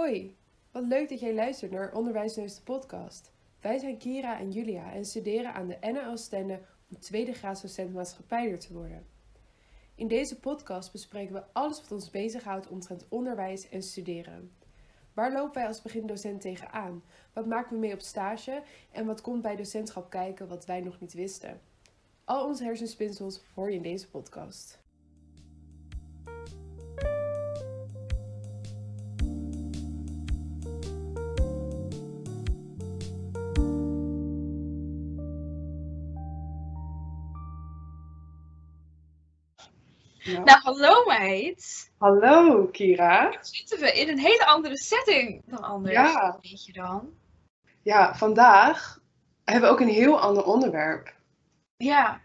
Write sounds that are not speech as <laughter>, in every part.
Hoi, wat leuk dat jij luistert naar Onderwijsneus de podcast. Wij zijn Kira en Julia en studeren aan de NL Stende om tweede graadsdocent maatschappijleer te worden. In deze podcast bespreken we alles wat ons bezighoudt omtrent onderwijs en studeren. Waar lopen wij als begindocent tegenaan? Wat maken we mee op stage? En wat komt bij docentschap kijken wat wij nog niet wisten? Al onze hersenspinsels hoor je in deze podcast. Nou, hallo meid. Hallo Kira. Zitten we in een hele andere setting dan anders? Ja. Weet je dan? Ja, vandaag hebben we ook een heel ander onderwerp. Ja.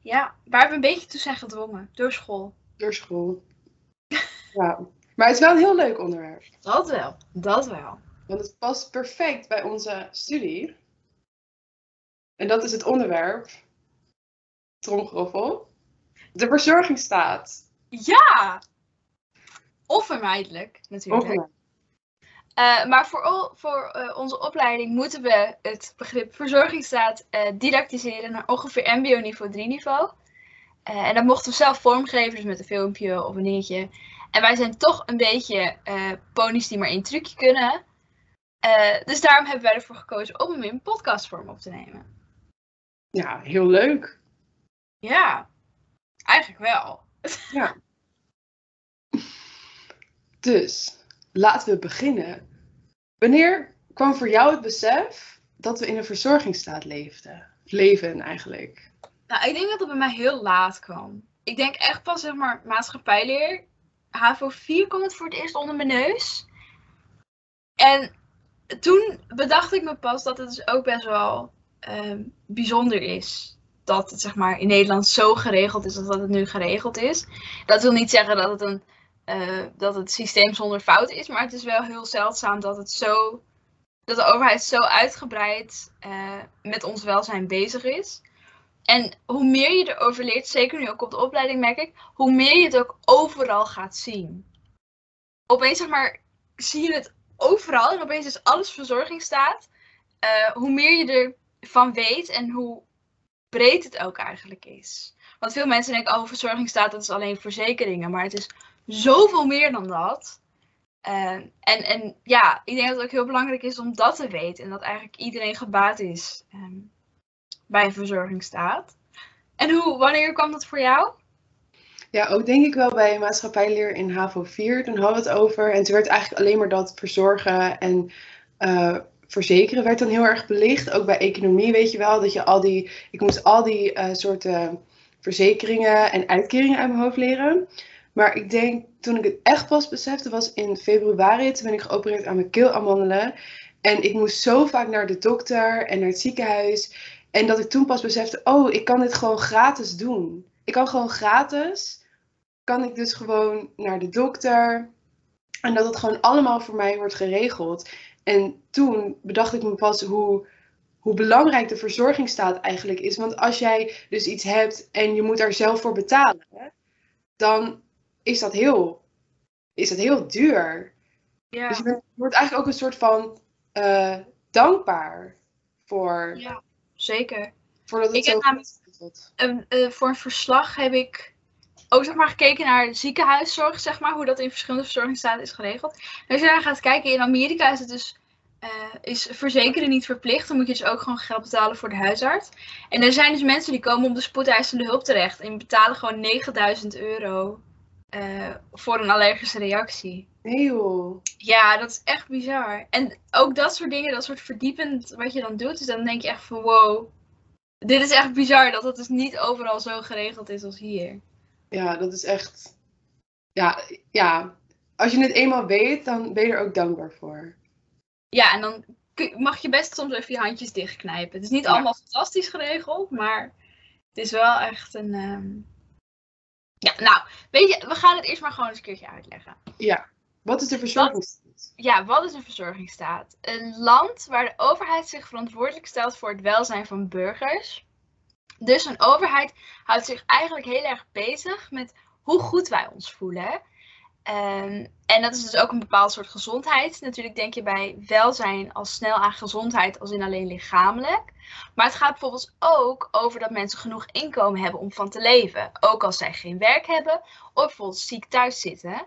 Ja, waar we een beetje toe zijn gedwongen. Door school. Door school. <laughs> ja. Maar het is wel een heel leuk onderwerp. Dat wel. Dat wel. Want het past perfect bij onze studie. En dat is het onderwerp. Tromgeroffel. De verzorgingsstaat. Ja! Onvermijdelijk, natuurlijk. Eh, maar voor, voor eh, onze opleiding moeten we het begrip verzorgingsstaat eh didactiseren naar ongeveer MBO niveau 3 niveau. En dat mochten we zelf vormgeven, dus met een filmpje of een dingetje. En wij zijn toch een beetje ponies die maar één trucje kunnen. Dus daarom hebben wij ervoor gekozen om hem in podcastvorm op te nemen. Ja, heel leuk. Ja, eigenlijk wel. Ja. Dus, laten we beginnen. Wanneer kwam voor jou het besef dat we in een verzorgingsstaat leefden? Leven eigenlijk. Nou, ik denk dat het bij mij heel laat kwam. Ik denk echt pas, zeg maar, maatschappijleer. HAVO 4 kwam het voor het eerst onder mijn neus. En toen bedacht ik me pas dat het dus ook best wel ehm, bijzonder is. Dat het, zeg maar, in Nederland zo geregeld is als dat het nu geregeld is. Dat wil niet zeggen dat het, een, eh, dat het systeem zonder fout is. Maar het is wel heel zeldzaam dat het zo... Dat de overheid zo uitgebreid eh, met ons welzijn bezig is. En hoe meer je erover leert, zeker nu ook op de opleiding merk ik, hoe meer je het ook overal gaat zien. Opeens zeg maar, zie je het overal en opeens is alles verzorgingsstaat. Eh hoe meer je ervan weet en hoe breed het ook eigenlijk is. Want veel mensen denken, oh verzorgingsstaat dat is alleen verzekeringen, maar het is zoveel meer dan dat. En, en ja, ik denk dat het ook heel belangrijk is om dat te weten en dat eigenlijk iedereen gebaat is. ehm, bij een verzorgingsstaat. En hoe, wanneer kwam dat voor jou? Ja, ook denk ik wel bij maatschappijleer in HAVO 4. Toen hadden we het over. En toen werd eigenlijk alleen maar dat verzorgen en eh, verzekeren werd dan heel erg belicht. Ook bij economie weet je wel, dat je al die... Ik moest al die eh, soorten verzekeringen en uitkeringen uit mijn hoofd leren. Maar ik denk, toen ik het echt pas besefte, was in februari. Toen ben ik geopereerd aan mijn keelamandelen. En ik moest zo vaak naar de dokter en naar het ziekenhuis. En dat ik toen pas besefte, oh, ik kan dit gewoon gratis doen. Ik kan gewoon gratis, kan ik dus gewoon naar de dokter. En dat het gewoon allemaal voor mij wordt geregeld. En toen bedacht ik me pas hoe, hoe belangrijk de verzorgingsstaat eigenlijk is. Want als jij dus iets hebt en je moet daar zelf voor betalen, dan is dat heel, is dat heel duur. Ja. Dus je bent- je wordt eigenlijk ook een soort van eh, dankbaar voor, ja, zeker. voordat het Ik heb namelijk- eh, voor een verslag heb ik ook zeg maar, gekeken naar ziekenhuiszorg, zeg maar, hoe dat in verschillende verzorgingsstaten is geregeld. En als je daar gaat kijken, in Amerika is het dus eh, is verzekeren niet verplicht. Dan moet je dus ook gewoon geld betalen voor de huisarts. En er zijn dus mensen die komen op de spoedeisende hulp terecht en betalen gewoon 9000 euro eh, voor een allergische reactie. Joh. Ja, dat is echt bizar. En ook dat soort dingen, dat soort verdiepend wat je dan doet, dus dan denk je echt van wow, dit is echt bizar dat het dus niet overal zo geregeld is als hier. Ja, dat is echt. Ja, ja, als je het eenmaal weet, dan ben je er ook dankbaar voor. Ja, en dan mag je best soms even je handjes dichtknijpen. Het is niet Ja. allemaal fantastisch geregeld, maar het is wel echt een... ehm, Ja, nou, weet je, we gaan het eerst maar gewoon eens een keertje uitleggen. Ja. Wat is de verzorgingsstaat? Ja, wat is een verzorgingsstaat? Een land waar de overheid zich verantwoordelijk stelt voor het welzijn van burgers. Dus een overheid houdt zich eigenlijk heel erg bezig met hoe goed wij ons voelen. Ehm, en dat is dus ook een bepaald soort gezondheid. Natuurlijk denk je bij welzijn al snel aan gezondheid als in alleen lichamelijk. Maar het gaat bijvoorbeeld ook over dat mensen genoeg inkomen hebben om van te leven. Ook als zij geen werk hebben of bijvoorbeeld ziek thuis zitten.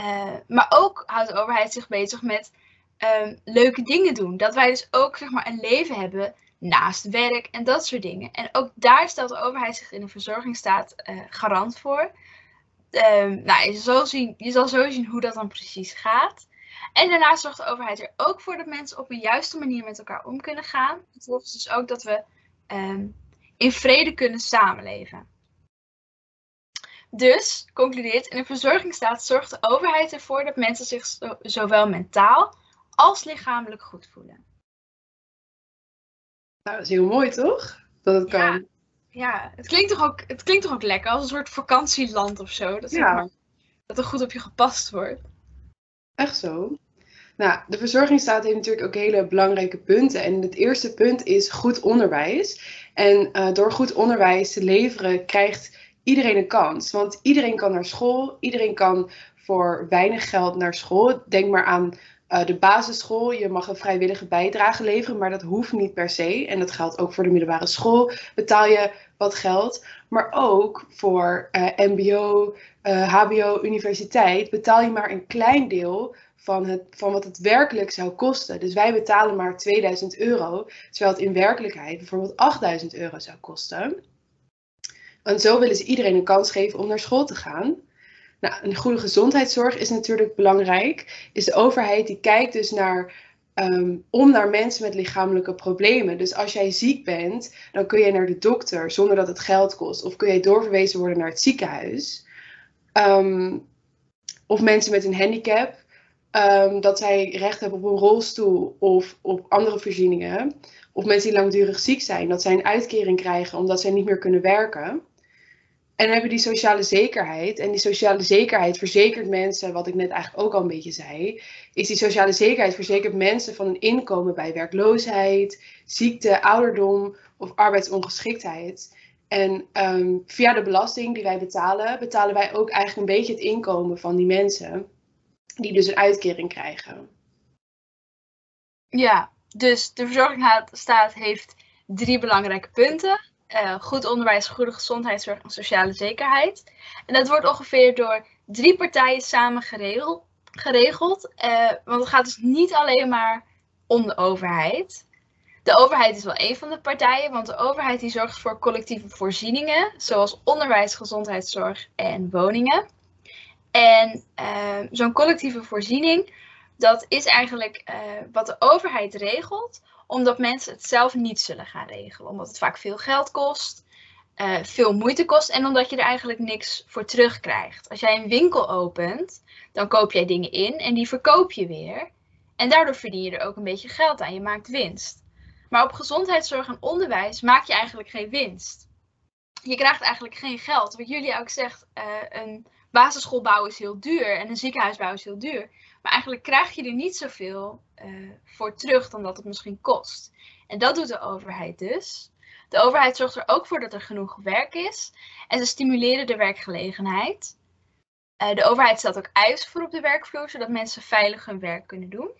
Uh, maar ook houdt de overheid zich bezig met ehm, leuke dingen doen. Dat wij dus ook zeg maar, een leven hebben naast werk en dat soort dingen. En ook daar stelt de overheid zich in een verzorgingsstaat uh, garant voor. Um, nou, je zal, zien, zo zien hoe dat dan precies gaat. En daarnaast zorgt de overheid er ook voor dat mensen op een juiste manier met elkaar om kunnen gaan. Het zorgt dus ook dat we um, in vrede kunnen samenleven. Dus, concludeert, in een verzorgingsstaat zorgt de overheid ervoor dat mensen zich zowel mentaal als lichamelijk goed voelen. Nou, dat is heel mooi toch? Dat het kan. Ja. Het, klinkt toch ook, het klinkt toch ook lekker als een soort vakantieland of zo. Dat, ja. dat er goed op je gepast wordt. Echt zo. Nou, de verzorgingsstaat heeft natuurlijk ook hele belangrijke punten. En het eerste punt is goed onderwijs. En uh, door goed onderwijs te leveren krijgt iedereen een kans. Want iedereen kan naar school, iedereen kan voor weinig geld naar school. Denk maar aan uh, de basisschool. Je mag een vrijwillige bijdrage leveren, maar dat hoeft niet per se. En dat geldt ook voor de middelbare school. Betaal je wat geld. Maar ook voor uh, MBO, HBO, universiteit betaal je maar een klein deel van, het, van wat het werkelijk zou kosten. Dus wij betalen maar 2000 euro, terwijl het in werkelijkheid bijvoorbeeld 8000 euro zou kosten. En zo willen ze iedereen een kans geven om naar school te gaan. Nou, een goede gezondheidszorg is natuurlijk belangrijk. Is de overheid die kijkt dus naar, um, om naar mensen met lichamelijke problemen. Dus als jij ziek bent, dan kun je naar de dokter zonder dat het geld kost. Of kun je doorverwezen worden naar het ziekenhuis. Um, of mensen met een handicap, um, dat zij recht hebben op een rolstoel of op andere voorzieningen. Of mensen die langdurig ziek zijn, dat zij een uitkering krijgen omdat zij niet meer kunnen werken. En dan hebben die sociale zekerheid. En die sociale zekerheid verzekert mensen, wat ik net eigenlijk ook al een beetje zei, is die sociale zekerheid verzekert mensen van een inkomen bij werkloosheid, ziekte, ouderdom of arbeidsongeschiktheid. En um, via de belasting die wij betalen, betalen wij ook eigenlijk een beetje het inkomen van die mensen, die dus een uitkering krijgen. Ja, dus de verzorgingsstaat heeft drie belangrijke punten. Uh, goed onderwijs, goede gezondheidszorg en sociale zekerheid. En dat wordt ongeveer door drie partijen samen geregeld. geregeld uh, want het gaat dus niet alleen maar om de overheid. De overheid is wel een van de partijen, want de overheid die zorgt voor collectieve voorzieningen, zoals onderwijs, gezondheidszorg en woningen. En uh, zo'n collectieve voorziening, dat is eigenlijk wat de overheid regelt omdat mensen het zelf niet zullen gaan regelen. Omdat het vaak veel geld kost, uh, veel moeite kost en omdat je er eigenlijk niks voor terugkrijgt. Als jij een winkel opent, dan koop jij dingen in en die verkoop je weer. En daardoor verdien je er ook een beetje geld aan. Je maakt winst. Maar op gezondheidszorg en onderwijs maak je eigenlijk geen winst. Je krijgt eigenlijk geen geld. Wat jullie ook zegt, uh, een basisschool bouwen is heel duur en een ziekenhuis bouwen is heel duur. Maar eigenlijk krijg je er niet zoveel uh, voor terug dan dat het misschien kost. En dat doet de overheid dus. De overheid zorgt er ook voor dat er genoeg werk is. En ze stimuleren de werkgelegenheid. Uh, de overheid stelt ook eisen voor op de werkvloer, zodat mensen veilig hun werk kunnen doen.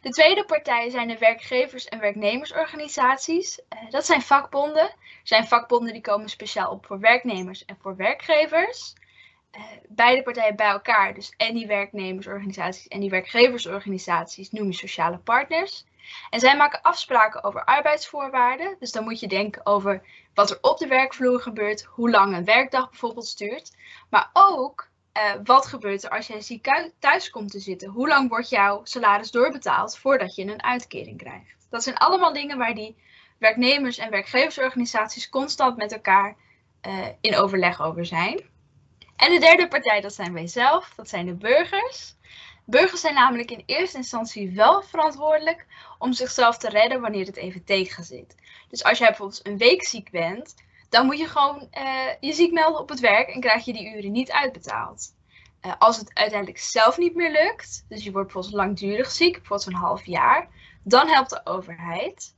De tweede partij zijn de werkgevers- en werknemersorganisaties. Uh, dat zijn vakbonden. Er zijn vakbonden die komen speciaal op voor werknemers en voor werkgevers. Uh, beide partijen bij elkaar, dus en die werknemersorganisaties en die werkgeversorganisaties, noem je sociale partners. En zij maken afspraken over arbeidsvoorwaarden. Dus dan moet je denken over wat er op de werkvloer gebeurt, hoe lang een werkdag bijvoorbeeld stuurt. Maar ook uh, wat gebeurt er als jij ziek thuis komt te zitten? Hoe lang wordt jouw salaris doorbetaald voordat je een uitkering krijgt? Dat zijn allemaal dingen waar die werknemers- en werkgeversorganisaties constant met elkaar uh, in overleg over zijn. En de derde partij, dat zijn wij zelf, dat zijn de burgers. Burgers zijn namelijk in eerste instantie wel verantwoordelijk om zichzelf te redden wanneer het even tegen zit. Dus als jij bijvoorbeeld een week ziek bent, dan moet je gewoon uh, je ziek melden op het werk en krijg je die uren niet uitbetaald. Uh, als het uiteindelijk zelf niet meer lukt, dus je wordt bijvoorbeeld langdurig ziek, bijvoorbeeld zo'n half jaar, dan helpt de overheid.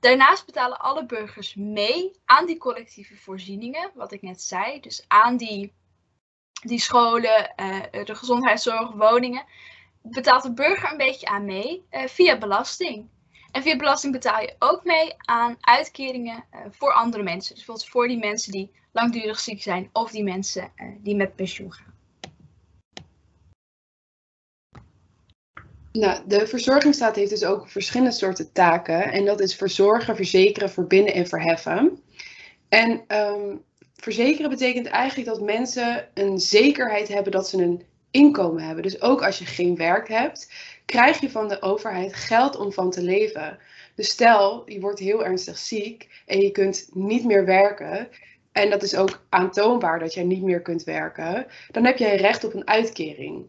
Daarnaast betalen alle burgers mee aan die collectieve voorzieningen, wat ik net zei. Dus aan die die scholen, de gezondheidszorg, woningen, betaalt de burger een beetje aan mee via belasting. En via belasting betaal je ook mee aan uitkeringen voor andere mensen. Dus bijvoorbeeld voor die mensen die langdurig ziek zijn of die mensen die met pensioen gaan. Nou, de verzorgingsstaat heeft dus ook verschillende soorten taken. En dat is verzorgen, verzekeren, verbinden en verheffen. En ehm, verzekeren betekent eigenlijk dat mensen een zekerheid hebben dat ze een inkomen hebben. Dus ook als je geen werk hebt, krijg je van de overheid geld om van te leven. Dus stel, je wordt heel ernstig ziek en je kunt niet meer werken. En dat is ook aantoonbaar dat jij niet meer kunt werken. Dan heb je recht op een uitkering.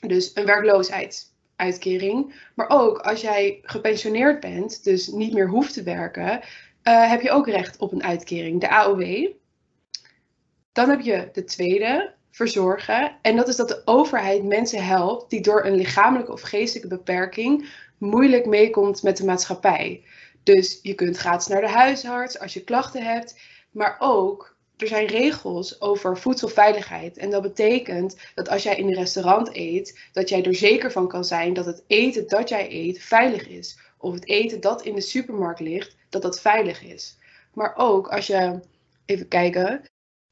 Dus een werkloosheid uitkering. Maar ook als jij gepensioneerd bent, dus niet meer hoeft te werken, uh, heb je ook recht op een uitkering, de AOW. Dan heb je de tweede, verzorgen. En dat is dat de overheid mensen helpt die door een lichamelijke of geestelijke beperking moeilijk meekomt met de maatschappij. Dus je kunt gratis naar de huisarts als je klachten hebt, maar ook er zijn regels over voedselveiligheid. En dat betekent dat als jij in een restaurant eet, dat jij er zeker van kan zijn dat het eten dat jij eet veilig is. Of het eten dat in de supermarkt ligt, dat dat veilig is. Maar ook als je, even kijken,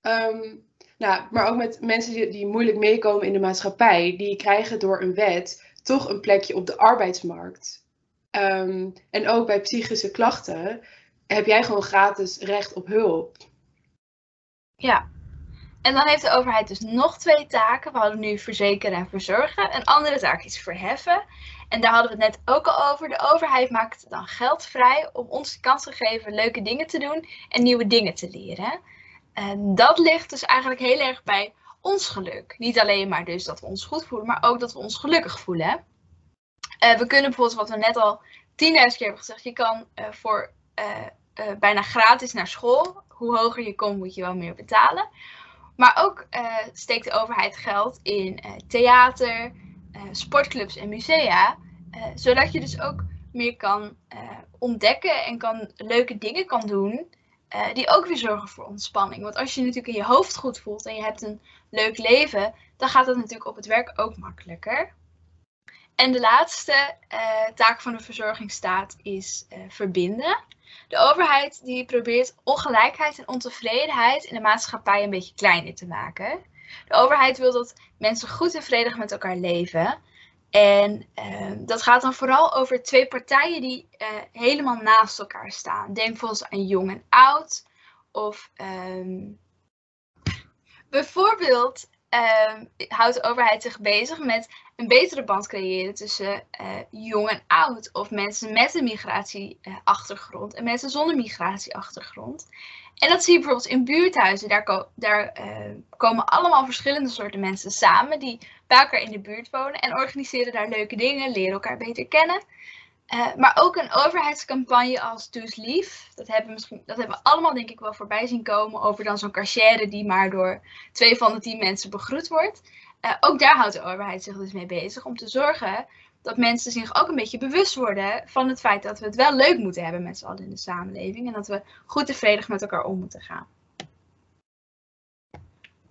um, nou, maar ook met mensen die, moeilijk meekomen in de maatschappij, die krijgen door een wet toch een plekje op de arbeidsmarkt. Um, en ook bij psychische klachten heb jij gewoon gratis recht op hulp. Ja. En dan heeft de overheid dus nog twee taken. We hadden nu verzekeren en verzorgen. Een andere taak is verheffen. En daar hadden we het net ook al over. De overheid maakt dan geld vrij om ons de kans te geven leuke dingen te doen en nieuwe dingen te leren. En dat ligt dus eigenlijk heel erg bij ons geluk. Niet alleen maar dus dat we ons goed voelen, maar ook dat we ons gelukkig voelen. Uh, we kunnen bijvoorbeeld, wat we net al tienduizend keer hebben gezegd, je kan uh, voor uh, bijna gratis naar school hoe hoger je komt, moet je wel meer betalen. Maar ook steekt de overheid geld in theater, sportclubs en musea. zodat je dus ook meer kan ontdekken en kan, leuke dingen kan doen. Die ook weer zorgen voor ontspanning. Want als je je natuurlijk in je hoofd goed voelt en je hebt een leuk leven, dan gaat het natuurlijk op het werk ook makkelijker. En de laatste taak van de verzorgingsstaat is verbinden. De overheid die probeert ongelijkheid en ontevredenheid in de maatschappij een beetje kleiner te maken. De overheid wil dat mensen goed en vredig met elkaar leven. En uh, dat gaat dan vooral over twee partijen die uh, helemaal naast elkaar staan. Denk bijvoorbeeld aan jong en oud. Of um, bijvoorbeeld um, houdt de overheid zich bezig met een betere band creëren tussen uh, jong en oud. Of mensen met een migratieachtergrond en mensen zonder migratieachtergrond. En dat zie je bijvoorbeeld in buurthuizen. Daar, daar komen allemaal verschillende soorten mensen samen die bij elkaar in de buurt wonen en organiseren daar leuke dingen, leren elkaar beter kennen. Uh, maar ook een overheidscampagne als Do's Lief. Dat hebben, misschien, dat hebben we allemaal denk ik wel voorbij zien komen over dan zo'n cachère die maar door twee van de tien mensen begroet wordt. Uh, ook daar houdt de overheid zich dus mee bezig om te zorgen dat mensen zich ook een beetje bewust worden van het feit dat we het wel leuk moeten hebben met z'n allen in de samenleving en dat we goed tevreden met elkaar om moeten gaan.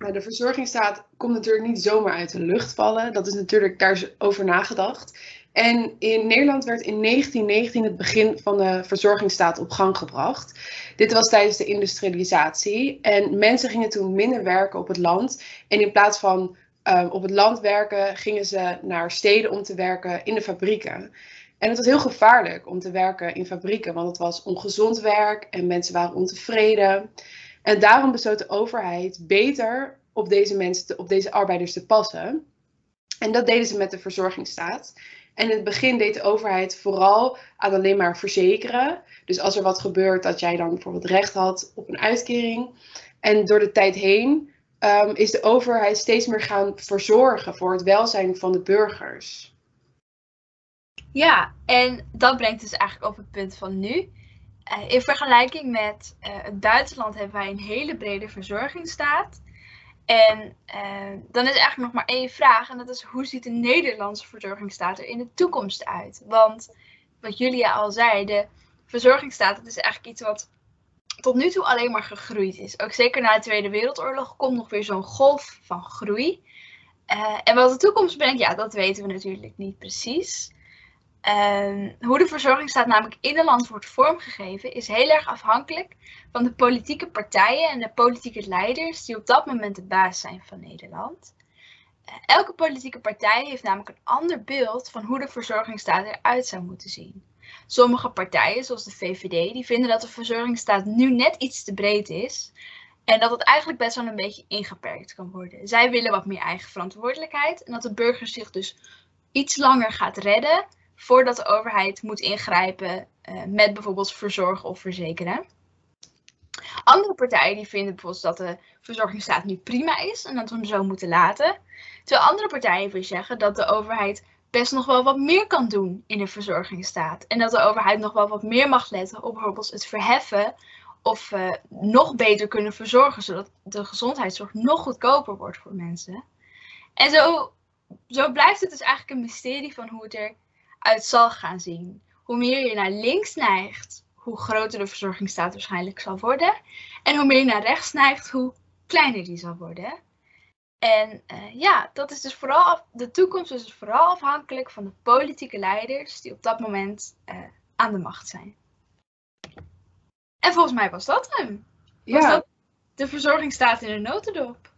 Maar de verzorgingsstaat komt natuurlijk niet zomaar uit de lucht vallen. Dat is natuurlijk daar over nagedacht. En in Nederland werd in 1919 het begin van de verzorgingsstaat op gang gebracht. Dit was tijdens de industrialisatie. En mensen gingen toen minder werken op het land. En in plaats van um, op het land werken, gingen ze naar steden om te werken in de fabrieken. En het was heel gevaarlijk om te werken in fabrieken, want het was ongezond werk en mensen waren ontevreden. En daarom besloot de overheid beter op deze mensen, te, op deze arbeiders te passen. En dat deden ze met de verzorgingsstaat. En in het begin deed de overheid vooral aan alleen maar verzekeren. Dus als er wat gebeurt, dat jij dan bijvoorbeeld recht had op een uitkering. En door de tijd heen um, is de overheid steeds meer gaan verzorgen voor het welzijn van de burgers. Ja, en dat brengt dus eigenlijk op het punt van nu. Uh, in vergelijking met uh, het buitenland hebben wij een hele brede verzorgingsstaat. En uh, dan is eigenlijk nog maar één vraag. En dat is hoe ziet de Nederlandse verzorgingsstaat er in de toekomst uit? Want wat Julia al zei, de verzorgingsstaat dat is eigenlijk iets wat tot nu toe alleen maar gegroeid is. Ook zeker na de Tweede Wereldoorlog komt nog weer zo'n golf van groei. En wat de toekomst brengt, ja, dat weten we natuurlijk niet precies. Uh, hoe de verzorgingsstaat namelijk in een land wordt vormgegeven, is heel erg afhankelijk van de politieke partijen en de politieke leiders die op dat moment de baas zijn van Nederland. Uh, elke politieke partij heeft namelijk een ander beeld van hoe de verzorgingsstaat eruit zou moeten zien. Sommige partijen, zoals de VVD, die vinden dat de verzorgingsstaat nu net iets te breed is. En dat het eigenlijk best wel een beetje ingeperkt kan worden. Zij willen wat meer eigen verantwoordelijkheid. En dat de burger zich dus iets langer gaat redden voordat de overheid moet ingrijpen uh, met bijvoorbeeld verzorgen of verzekeren. Andere partijen die vinden bijvoorbeeld dat de verzorgingsstaat nu prima is en dat we hem zo moeten laten. Terwijl andere partijen willen zeggen dat de overheid best nog wel wat meer kan doen in de verzorgingsstaat. En dat de overheid nog wel wat meer mag letten op bijvoorbeeld het verheffen of uh, nog beter kunnen verzorgen, zodat de gezondheidszorg nog goedkoper wordt voor mensen. En zo, zo blijft het dus eigenlijk een mysterie van hoe het eruit zal gaan zien. Hoe meer je naar links neigt, hoe groter de verzorgingsstaat waarschijnlijk zal worden. En hoe meer je naar rechts neigt, hoe kleiner die zal worden. En uh, ja, dat is dus vooral, de toekomst is dus vooral afhankelijk van de politieke leiders die op dat moment uh, aan de macht zijn. En volgens mij was dat hem. Was Ja. dat de verzorging staat in een notendop.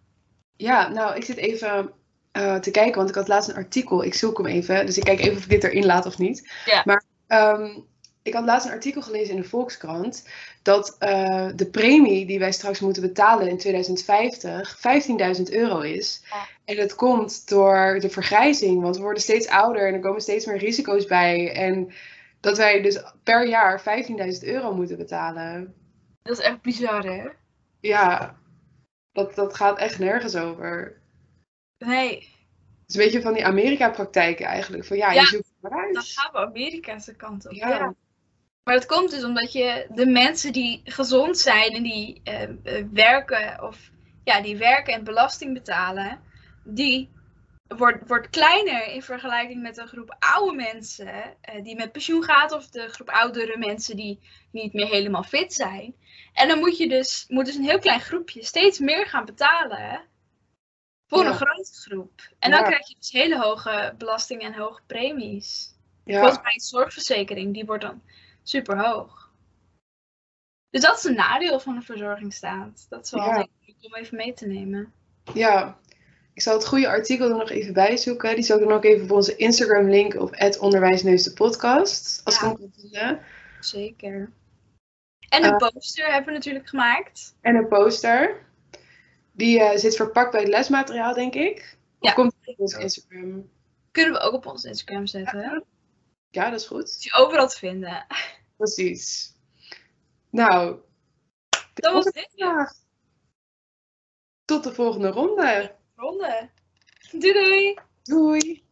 Ja, nou, ik zit even eh, te kijken, want ik had laatst een artikel. Ik zoek hem even, dus ik kijk even of ik dit erin laat of niet. Ja. Maar ehm, ik had laatst een artikel gelezen in de Volkskrant dat eh, de premie die wij straks moeten betalen in 2050 15.000 euro is. Ja. En dat komt door de vergrijzing, want we worden steeds ouder en er komen steeds meer risico's bij. En dat wij dus per jaar 15.000 euro moeten betalen. Dat is echt bizar, hè? Ja, dat, dat gaat echt nergens over. Nee, Het is een beetje van die Amerika-praktijken eigenlijk. Van ja, Ja, je zoekt maar dan gaan we Amerikaanse kant op. Ja. Ja. Maar dat komt dus omdat je de mensen die gezond zijn en die eh, eh, werken of ja, die werken en belasting betalen, die wordt, wordt kleiner in vergelijking met een groep oude mensen eh, die met pensioen gaat of de groep oudere mensen die niet meer helemaal fit zijn. En dan moet je dus, moet dus een heel klein groepje steeds meer gaan betalen voor Ja. een grote groep. En dan Ja. krijg je dus hele hoge belastingen en hoge premies. Ja, Volgens mij zorgverzekering, die wordt dan super hoog. Dus dat is een nadeel van de verzorgingsstaat. Dat is wel Ja. om even mee te nemen. ja. Ik zal het goede artikel er nog even bij zoeken. Die zal ik dan ook even op onze Instagram linken op onderwijsneus de podcast. Als Ja. ik kan vinden. Zeker. En een Eh. poster hebben we natuurlijk gemaakt. En een poster. Die eh, zit verpakt bij het lesmateriaal, denk ik. Of Ja. komt die op onze Instagram? Kunnen we ook op ons Instagram zetten. Ja, dat is goed. Is je overal te vinden. Precies. Nou, Dat was dit. vandaag. Tot de volgende ronde. Ronde. Doei doei. Doei!